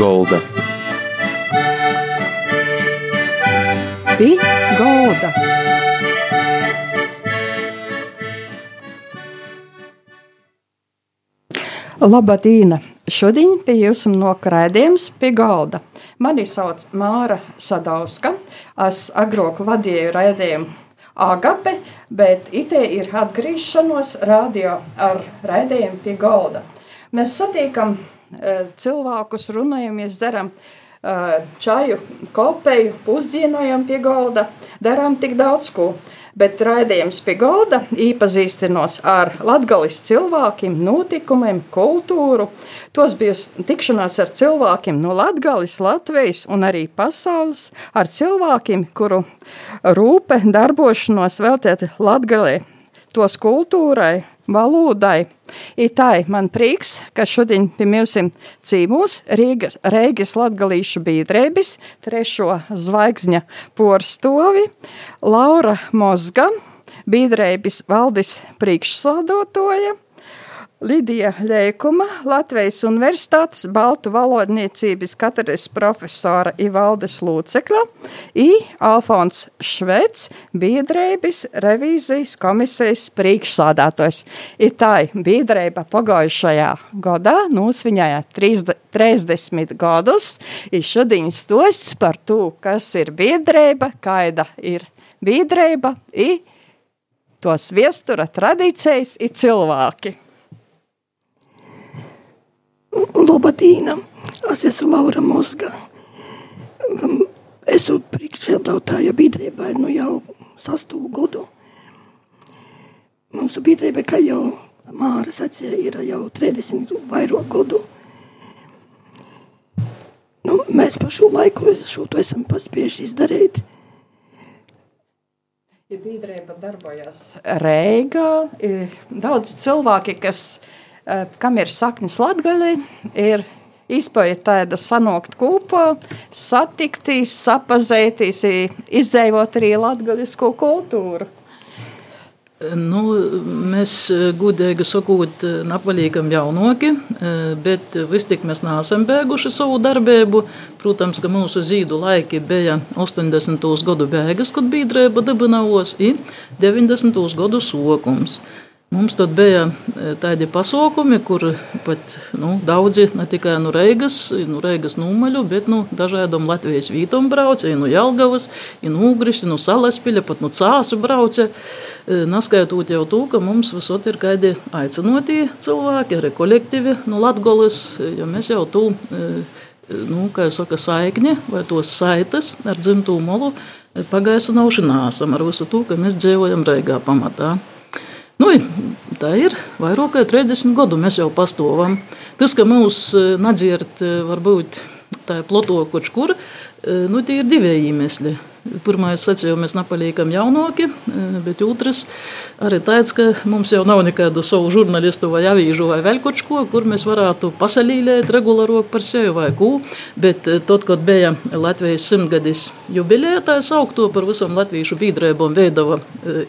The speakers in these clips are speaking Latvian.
Golda. Pie golda. Labadīna! Šodien pie jums nokrēdījums pie galda. Mani sauc Māra Sadauska. Es agrāk vadīju raidījumu Agape, bet itē ir atgriešanos radio ar raidījumu pie galda. Mēs satiekam cilvēkus, runājamies, dzeram e, čaju, kopēju, pusdienojam pie galda, darām tik daudz ko bet raidījums pie galda iepazīstinos ar latgalis cilvēkiem, notikumiem, kultūru. Tos bija tikšanās ar cilvēkiem no Latgalis, Latvijas un arī pasaules, ar cilvēkiem, kuru rūpe darbošanos veltēt Latgalē, tos kultūrai, valodai. Itai man prieks, ka šodien pie mums cīmūs Rīgas, Reigas latgalīšu biedrēbis, trešo zvaigzņa porstovi, Laura Mozga, biedrēbis valdis priekšsādotoja, Lidija Ļēkuma, Latvijas Universitātes Baltu valodniecības katedras profesora Ivaldes Lūcekla, I. Alfons Švets, biedrēbis revīzijas komisijas priekšsādātojs. Itai biedrēba pagājušajā gadā nosviņāja 30 gadus, ir šodien stosts par to, kas ir biedrēba, kaida ir biedrēba, i tos viestura tradīcijas ir cilvēki. Lobatīna. Es esmu Laura Mosga. Esmu priekšsēdētāja biedrībai nu jau sastu gadu. Mūsu biedrība, kā jau Māra sacīja, ir jau 30 vairāk gadu. Nu, mēs pa šo laiku šo to esam paspējuši izdarīt. Ja biedrība darbojas Reigā, ir daudz cilvēki, kas Eh, kam ir saknes latgaļi, ir izpēja tāda sanākt kopā, satikties, sapazēties, izdzēvot arī latgaļisko kultūru. Nu, mēs, gudīgi sakot, napalīgam jaunoki, bet vistik mēs neesam bēguši savu darbību. Protams, ka mūsu zīdu laiki bija 80. gadu bēgas, kad biedrība dibinavos, un 90. gadu sokums. Mums tad bija e, tādi pasākumi, kur pat nu, daudzi ne tikai no Reigas, no Reigas nūmaļu, bet no nu, dažādām Latvijas vītām brauca, no Jelgavas, no Ugrišas, no Salaspiļa, pat no Cāsu brauca. E, Naskaitot jau to, ka mums visot ir kādi aicinotie cilvēki, arī kolektīvi no Latgolas, jo mēs jau to, e, nu, kā saka, saikni vai tos saites ar dzimtū molu pagaisu naušanāsam ar visu to, ka mēs dzīvojam Reigā pamatā. Nu, tā ir vairāk kā 30 gadu mēs jau pastāvam. Tas, ka mūs eh, nedzird, eh, varbūt tā ploto kaut kur, eh, nu, tie ir divi iemesli. Pirmais, sacīju, mēs nepaliekam jaunāki, bet otrs arī tāds, ka mums jau nav nekādu savu žurnālistu vai avīžu vai vēl kaut ko, kur mēs varētu pasalīlēt regulārāk par sevi vai ko. Bet tad, kad bija Latvijas simtgadis jubileja, tā saukto par visam latviešu biedrībām veidava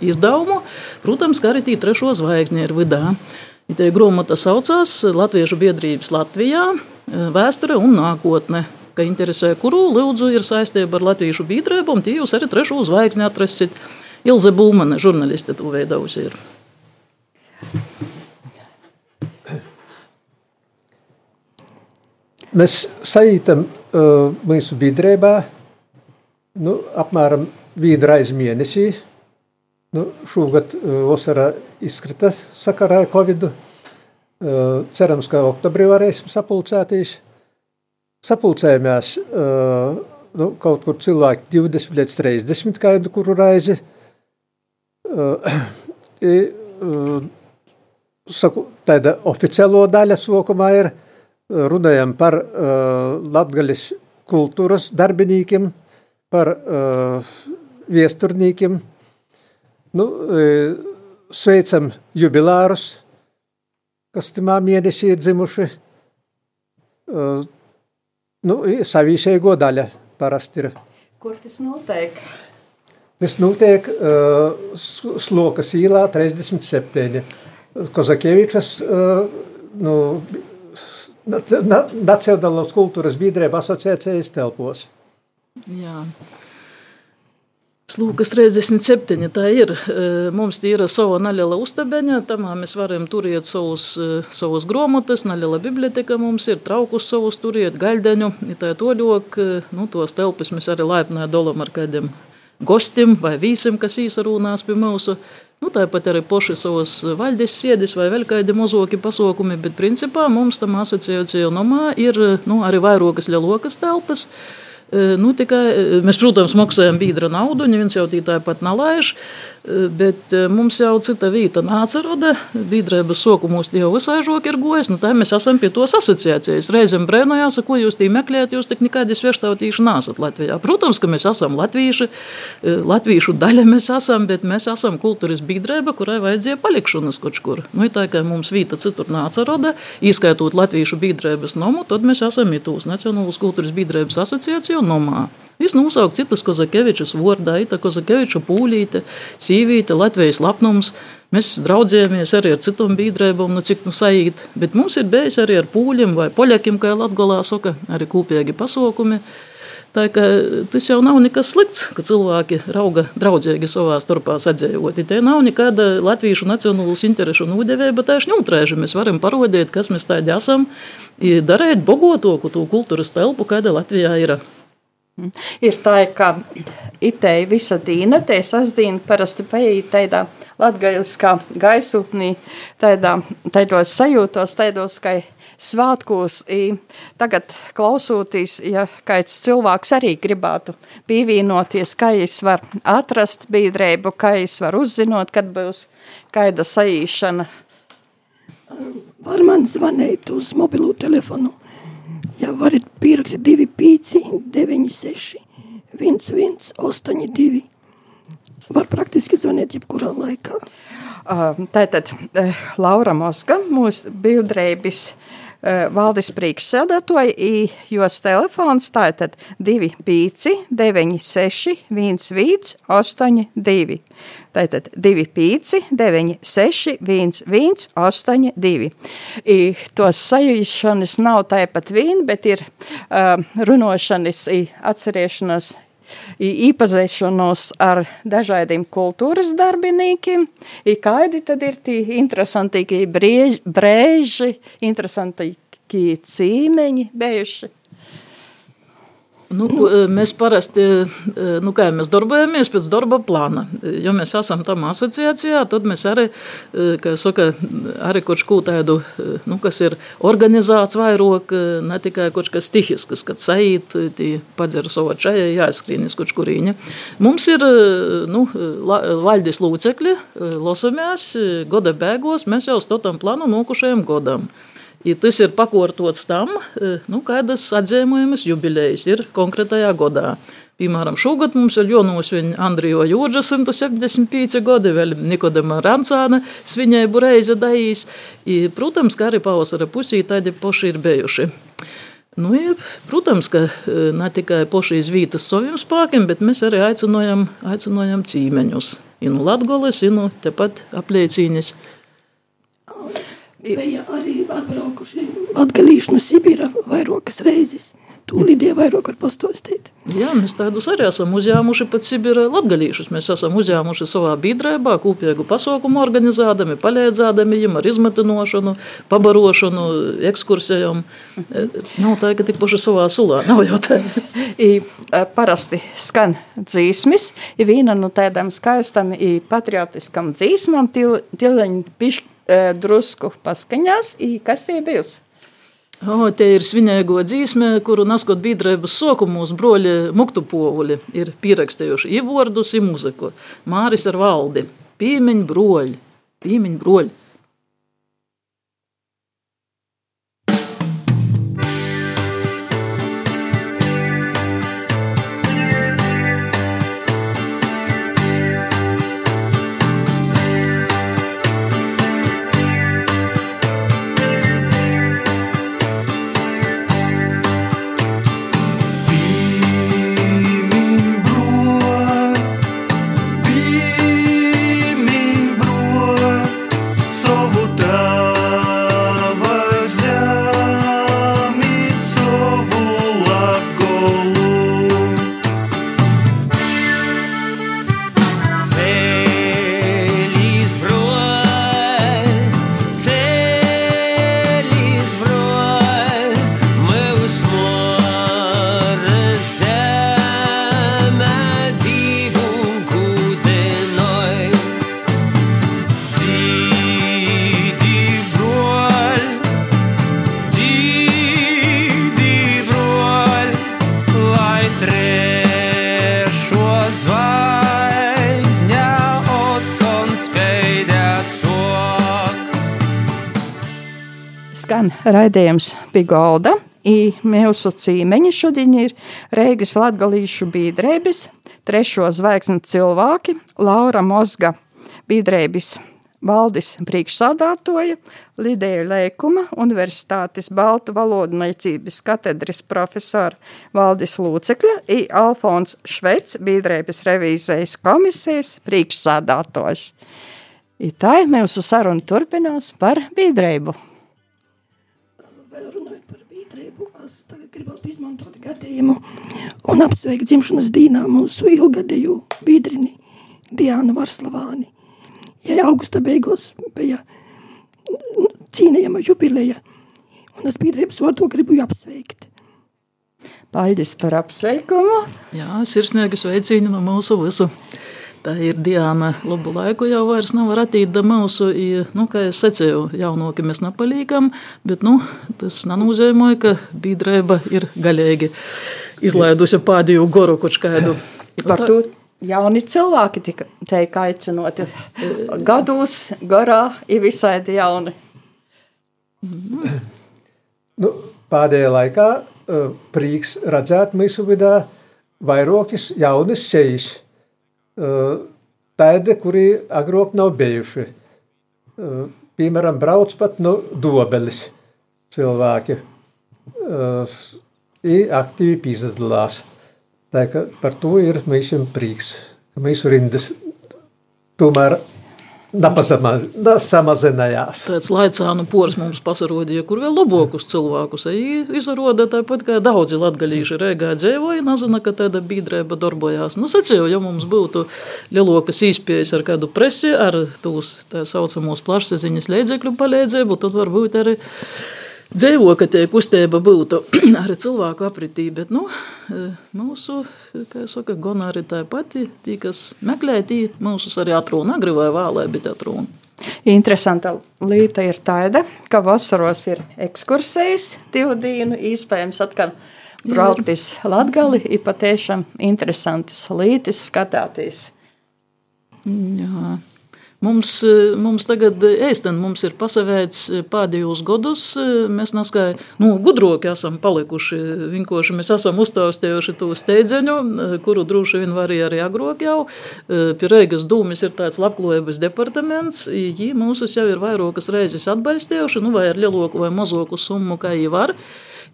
izdevumu, protams, ka arī tī trešo zvaigzni ir vidā. Tā grāmata saucās Latviešu biedrības Latvijā - vēsture un nākotne ka interesē, kuru lūdzu ir saistība ar latviešu biedrību, un tie jūs arī trešo zvaigzni atrasit. Ilze Bulmane, žurnāliste, to veidojusi ir. Mēs saītam uh, mūsu biedrībā nu, apmēram vienu reizi mēnesī. Nu, šogad uh, vasarā izkrita sakarā ar Covid. Uh, cerams, ka oktobrī varēsim sapulcēties. Sapulcējāmies uh, nu, kaut kur cilvēki 20 līdz 30 kādu kuru reizi. Uh, i, uh, saku, tāda oficiālo daļa sokumā ir runājam par uh, latgaļas kultūras darbiniekiem, par uh, viesturniekiem. Nu, uh, sveicam jubilārus, kas timā mēnesī ir dzimuši. Uh, Nu, savīšējo daļa parasti ir. Kur tas notiek? Tas notiek uh, Slokas īlā 37. Kozakievičas uh, nu, Nac- na- Nacionālās kultūras biedrība asociācijas telpos. Jā. Slūkas 37. Tā ir. E, Mums ir sava neliela uztabeņa, tamā mēs varam turēt savus, e, savus gromotas, neliela biblioteka mums ir, traukus savus turēt, gaļdeņu. Tā to ļok, e, nu, tos telpes mēs arī laipnē dolam ar kādiem gostim vai vīsim, kas īsarūnās pie mūsu. Nu, tāpat arī poši savas vaļdes sēdes vai vēl kādi mozoki pasākumi, bet principā mums tam asociācija nomā ir nu, arī vairākas lielokas telpas. Nu, tikai, mēs, protams, maksājam biedra naudu, neviens jau tāpat nelaiž, e, bet e, mums jau cita vieta nāca roda. Biedrības soku mūsu jau visai žoki ir gojas, nu tā mēs esam pie tos asociācijas. Reizēm brēnojās, ko jūs tī meklējat, jūs tik nekādi svieštautīši nāsat Latvijā. Protams, ka mēs esam latvieši, e, latviešu daļa mēs esam, bet mēs esam kultūras biedrība, kurai vajadzēja palikšanas kaut kur. Nu, tā, ka mums vieta citur nāca roda, izskaitot latviešu biedrības nomu, tad mēs esam itūs Nacionālas kultūras biedrības asociācija nomā. Viņš nosauca citas Kozakevičas vārdā, Ita Kozakeviča pūlīte, sīvīte, Latvijas lapnums. Mēs draudzējamies arī ar citām biedrībām, nu cik nu saīt, bet mums ir bijis arī ar pūļiem vai poļakiem, kā Latgolā saka, arī kopīgi pasaukumi. Tā kā tas jau nav nekas slikts, ka cilvēki rauga draudzīgi savā starpā sadzējot. Te nav nekāda latviešu nacionālas interešu nūdevēja, bet tieši ņūtrēži mēs varam parodēt, kas mēs tādi esam, darēt bogotoku to kultūras telpu, kāda Latvijā ir. Ir tā, ka itēji visa dīna, te sasdīna parasti paiet tādā latgaļiskā gaisotnī, tādā, tādos sajūtos, tādos, ka svātkos, i tagad klausoties, ja kāds cilvēks arī gribētu pievienoties, kā viņš var atrast biedrību, kā viņš var uzzinot, kad būs kāda saīšana. Var man zvanīt uz mobilo telefonu. Ja varat pierakstīt 25, 96, 11, 82. Var praktiski zvanīt jebkurā laikā. Tātad uh, Laura Moska, mūsu biedrības uh, valdes priekšsēdētāja, i jos telefons tātad 25 96 11 82. Tātad 25 96 11 82. I tos sajūšanas nav tāpat vien, bet ir uh, runošanas, i atcerēšanās iepazīšanos ar dažādiem kultūras darbiniekiem, i kādi tad ir tie interesantīkie briež, brēži, interesantīkie cīmeņi bijuši. Nu, e, mēs parasti e, nu, mēs darbojamies pēc darba plāna. Jo mēs esam tam asociācijā, tad mēs arī, e, saka, arī kaut ko tādu, nu, kas ir organizēts vairāk, ne tikai kaut kas stihisks, kad sajūt, padzer savu čaju, jāskrīnis kaut kurīņa. Mums ir nu, valdes lūcekļi, losamies, goda bēgos, mēs jau stotam plānu nokušajam godam. Ja tas ir pakārtots tam, nu, kādas atzīmējumas jubilejas ir konkrētajā gadā. Piemēram, šogad mums ir jānosvin Andrija Jūrža 175 gadi, vēl Nikodama Rancāna svinēbu reize dajīs. I, protams, kā arī pavasara pusī tādi poši ir bijuši. Nu, ja, protams, ka ne tikai poši izvītas saviem spēkiem, bet mēs arī aicinājam, aicinājam cīmeņus. Inu Latgoles, inu tepat apliecīnis. Bija arī atbraukuši latgalīši no Sibīra vairākas reizes. Tūlīdēļ vairāk var pastostīt. Jā, mēs tādus arī esam uzņēmuši pat Sibīra latgalīšus. Mēs esam uzņēmuši savā biedrībā kopīgu pasaukumu organizādami, palīdzādami viņam ar izmetinošanu, pabarošanu, ekskursijām. Nav tā, ka tik paši savā sulā, nav jau tā. I, e, parasti skan dzīsmis, ir viena no tādām skaistām i patriotiskam dzīsmam, tildeņi pišķi e, drusku paskaņās, kas tie bijis? O, te ir svinēgo dzīsme, kuru naskot biedrības soku mūsu broļi Muktu povuļi ir pierakstījuši i vārdus, i muziku. Māris ar valdi. Pīmeņu broļi. Pīmeņu broļi. Skan raidījums Pigolda. I mūsu cīmeņi šodien ir Reigas latgalīšu biedrēbis, trešo zvēksni cilvēki, Laura Mozga biedrēbis Valdis priekšsādātoja, Lidēja Lēkuma, Universitātes Baltu valodniecības katedras profesora Valdis Lūcekļa i Alfons Švets, biedrēbis revīzijas komisijas priekšsādātojs. I tā mūsu saruna turpinās par biedrēbu. Vēl runājot par biedrību, es tagad gribētu izmantot gadījumu un apsveikt dzimšanas dīnā mūsu ilgadēju biedrini Diānu Varslavāni. Ja augusta beigās bija cīnījama jubileja, un es biedrības vārdu gribu apsveikt. Paldies par apsveikumu. Jā, sirsnīgi sveicini no mūsu visu. Tā ir Diana. Labu laiku jau vairs nav ratīt da mūsu, i, nu, kā es secēju, jaunoki mēs napalīkam, bet, nu, tas nenozīmē, ka biedrība ir galīgi izlaidusi pādīju goru kaut kādu. Par to jauni cilvēki tika teik aicinoti gados, garā, ir visādi jauni. Nu, pēdējā laikā uh, prieks redzēt mūsu vidā vairākas jaunas sejas. Tādi, kuri agrāk nav bijuši. Piemēram, brauc pat no dobeles cilvēki. Ir aktīvi piedalās. Tā kā par to ir mūsu prieks, ka mūsu rindas tomēr Samazinājās. Tāds laicānu pors mums pasarodīja, kur vēl labākus cilvēkus. Izrāda tāpat, kā daudzi latgalīši Rīgā dzīvoja, nezina, ka tāda biedrība darbojās. Nu, sacīju, ja mums būtu lielokas īspējas ar kādu presi, ar tūs tā saucamos plašsaziņas līdzekļu palīdzību, tad varbūt arī dzīvo, ka tie kustība būtu arī cilvēku apritī, bet nu, mūsu, kā saka, gona arī tā pati, tī, kas meklē, tī mūsus arī atrūna, agri vai vēlē, bet atrūna. Interesanta lieta ir tāda, ka vasaros ir ekskursijas divu dienu, iespējams atkal brauktis Latgali, ir patiešām interesantas lītis skatāties. Jā. Mums, mums tagad ēsten, mums ir pasavēts pēdējos gadus, mēs naskai, nu, gudroki esam palikuši, vinkoši mēs esam uztaustējuši to steidzeņu, kuru droši vien var arī agrok jau. Pie Reigas dūmis ir tāds labklājības departaments, jī mūsus jau ir vairākas reizes atbalstējuši, nu, vai ar lieloku vai mazoku summu, kā jī var.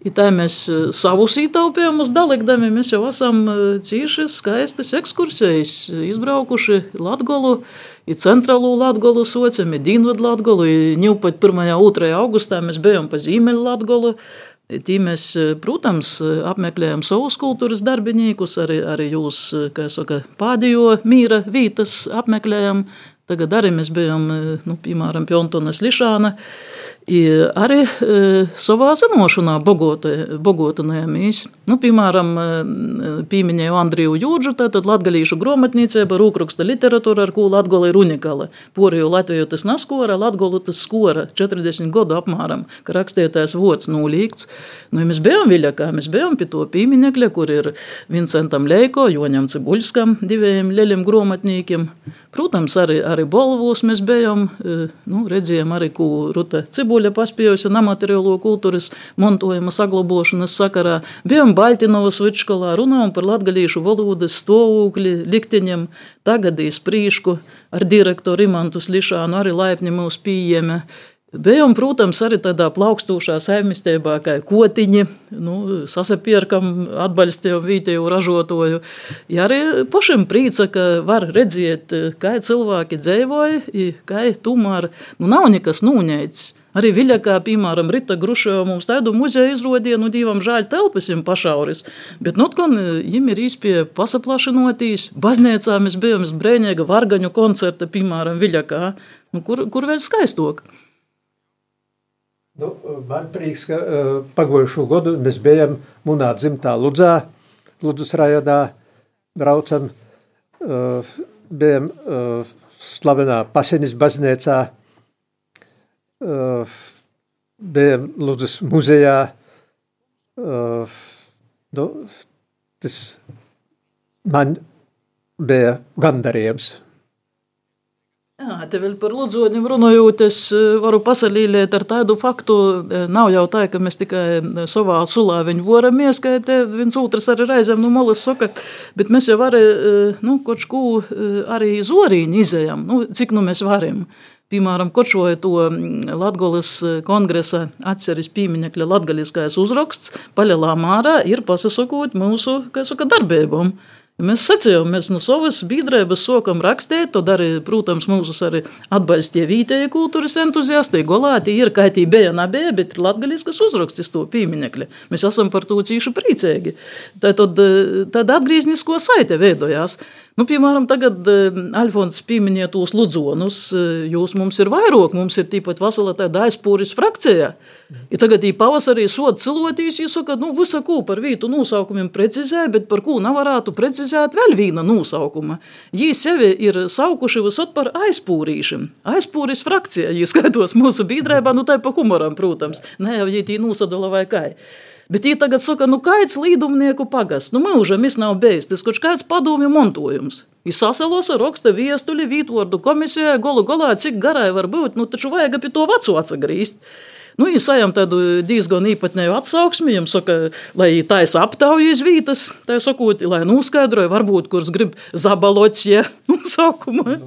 I tā mēs savus ietaupījumus dalikdami, mēs jau esam cīši skaistas ekskursijas, izbraukuši Latgolu, i centrālo Latgolu sociem, i Dienvidu Latgolu, i ņūpat 1. 2. augustā mēs bijām pa Zīmeļu Latgolu, Tī mēs, protams, apmeklējam savus kultūras darbiniekus, arī, arī jūs, kā saka, pādījo mīra vītas apmeklējam. Tagad arī mēs bijām, nu, piemēram, Pjontonas Lišāna, I arī e, savā zināšanā bogotinājāmies. Nu, piemēram, e, pieminēju Andriju Jūdžu, tātad latgalīšu grāmatniecība, rūkraksta literatūra, ar ko Latgola ir unikāla. Poriju Latviju tas naskora, Latgolu tas skora 40 gadu apmēram, ka rakstītājs vots nulīgts. Nu, ja mēs bijām Viļakā, mēs bijām pie to pieminekļa, kur ir Vincentam Leiko, Joņam Cibulskam, diviem ļeļiem grāmatniekiem. Protams, arī, arī Bolvos mēs bijām, e, nu, redzējām arī, ko Ruta Cibuļa paspējusi nemateriālo kultūras montojuma saglabošanas sakarā. Bijām Baltinovas vidškolā, runājām par latgalīšu valodas stāvokli, likteņiem, tagadīs prīšku ar direktoru Imantu Slišānu, arī laipni mūs pieejami. Bijām, protams, arī tādā plaukstošā saimniecībā, kā kotiņi, nu, sasapierkam, atbalstījām vietējo ražotoju. Ja arī pašam prīca, ka var redzēt, kā cilvēki dzīvoja, kā tomēr nu, nav nekas nūņēts. Arī Viļakā, piemēram, Rita Gruševa mums tādu muzeju izrodīja, nu, divam žēl telpas viņam pašauris, bet, nu, kon, viņam ir īspie pasaplašinotīs, baznīcā mēs bijām brēņēga vargaņu koncerta, piemēram, Viļakā, nu, kur, kur vēl skaistāk. Nu, man prieks, ka uh, pagājušo gadu mēs bijām munā dzimtā Ludzā, Ludzas rajonā, braucam, uh, bijām uh, slavenā Pasenis baznīcā, uh, bijām Ludzas muzejā. Nu, tas man bija gandarījums. Jā, te vēl par Ludzoņiem runājot, es eh, varu pasalīlēt ar tādu faktu, eh, nav jau tā, ka mēs tikai eh, savā sulā viņu varam ieskaitīt, viens otrs arī reizēm no malas saka, bet mēs jau arī, nu, kaut ko arī zorīņi izējam, nu, cik nu mēs varam. Piemēram, kočoja to mm, Latgolas kongresa atceris pīmiņekļa latgaliskais uzraksts, paļalā mārā ir pasasakot mūsu, kā saka, darbībām. Mēs sacījām, mēs no savas biedrības sākam rakstīt, to darīja, protams, mūsu arī atbalstīja vietējie kultūras entuziasti. Golāti ir kaitī bija nabēja, bet ir latgaļiskas uzrakstis to pieminekļa. Mēs esam par to cīši priecīgi. Tad, tad atgrieznisko saite veidojās. Nu, piemēram, tagad uh, Alfons pieminēja tos ludzonus, uh, jūs mums ir vairāk, mums ir tīpat vasala tāda aizpūris frakcijā. Ja tagadī pavasarī soda cilotīs, jūs saka, nu, visa ko par vītu nosaukumiem precizē, bet par ko nevarētu precizēt vēl viena nosaukuma. Jī sevi ir saukuši visot par aizpūrīšiem. Aizpūris frakcijā, ja skaitos mūsu biedrībā, nu tā pa humoram, protams, ne jau jī tī nosadala vai kai. Bet viņi tagad saka, nu kāds līdumnieku pagasts, nu mūžam es nav tas kaut kāds padomju montojums. Ir saselos ar raksta viestuļi, vītvordu komisijai, golu galā, cik garai var būt, nu taču vajag apie to veco atsagrīst. Nu, ja sajām tādu diezgan īpatnēju atsauksmi, jums saka, lai taisa aptauju iz vītas, tā sakot, lai noskaidroja, varbūt, kurš grib zabalot, ja nosaukumu. Nu,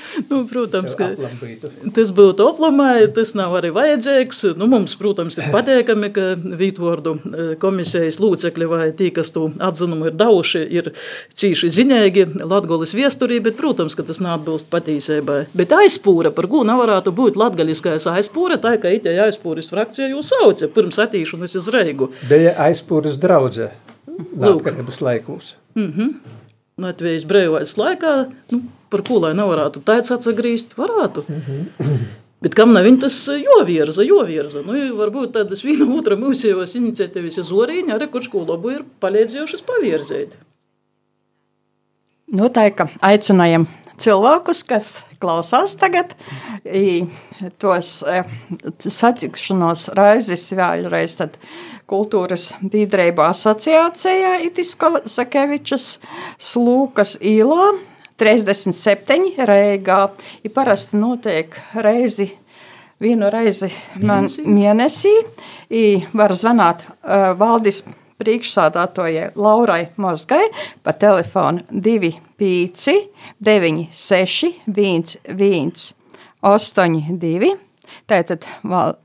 nu, protams, ka tas būtu aplamāji, tas nav arī vajadzīgs. Nu, mums, protams, ir pateikami, ka Vītvordu e, komisijas lūcekļi vai tī, kas to atzinumu ir dauši, ir cīši ziņēgi Latgolis viesturī, bet, protams, ka tas neatbilst patīsībai. Bet aizpūra, par ko nevarētu būt latgaliskais aizpūra, tā ka itē aizpūris frakcija jūs sauca pirms attīšanas uz Reigu. Bija aizpūris draudze Latvijas laikos. Mm -hmm. Latvijas brīvais laikā, nu, par ko lai nevarētu tāds atsagrīst, varētu. Mm -hmm. Bet kam nav viņa tas jovirza, jovirza? Nu, varbūt tādas viena otra mūsējos iniciatīvas izorīņa arī kurš ko labu ir palīdzējušas pavirzēt. Kā aicinājam cilvēkus, kas klausās tagad, tos e, satikšanos raizes vēlreiz tad kultūras biedrību asociācijā Itisko Sakevičas slūkas īlā 37 Reigā. Ir parasti notiek reizi vienu reizi mēnesī. mēnesī. I var zvanāt uh, valdis priekšsādātojai Laurai Mozgai pa telefonu 25 96 11 82. Tātad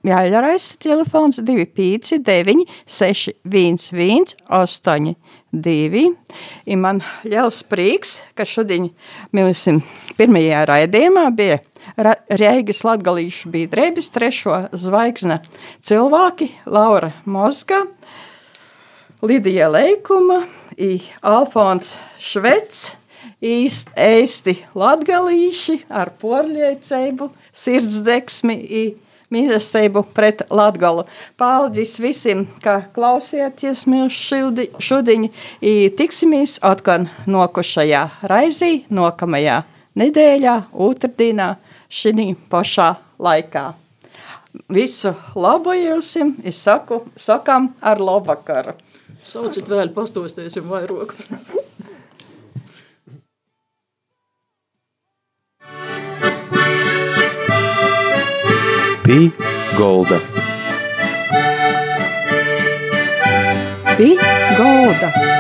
jāļarais telefons 259 611 82. Ir man liels prieks, ka šodien mums pirmajā raidījumā bija Reigas latgalīšu biedrības trešo zvaigzne cilvēki Laura Mozga, Lidija Leikuma, Alfons Švets, īsti, īsti latgalīši ar porļiecību, sirdsdeksmi, mīlestību pret Latgalu. Paldies visiem, ka klausieties mūs šodien, tiksimies atkal nokušajā raizī, nokamajā nedēļā, otrdienā, šī pašā laikā. Visu labu jums, es saku, sakam ar labvakaru. Sauciet vēl, pastostiesim vairāk. Pī Golda. Pī Golda.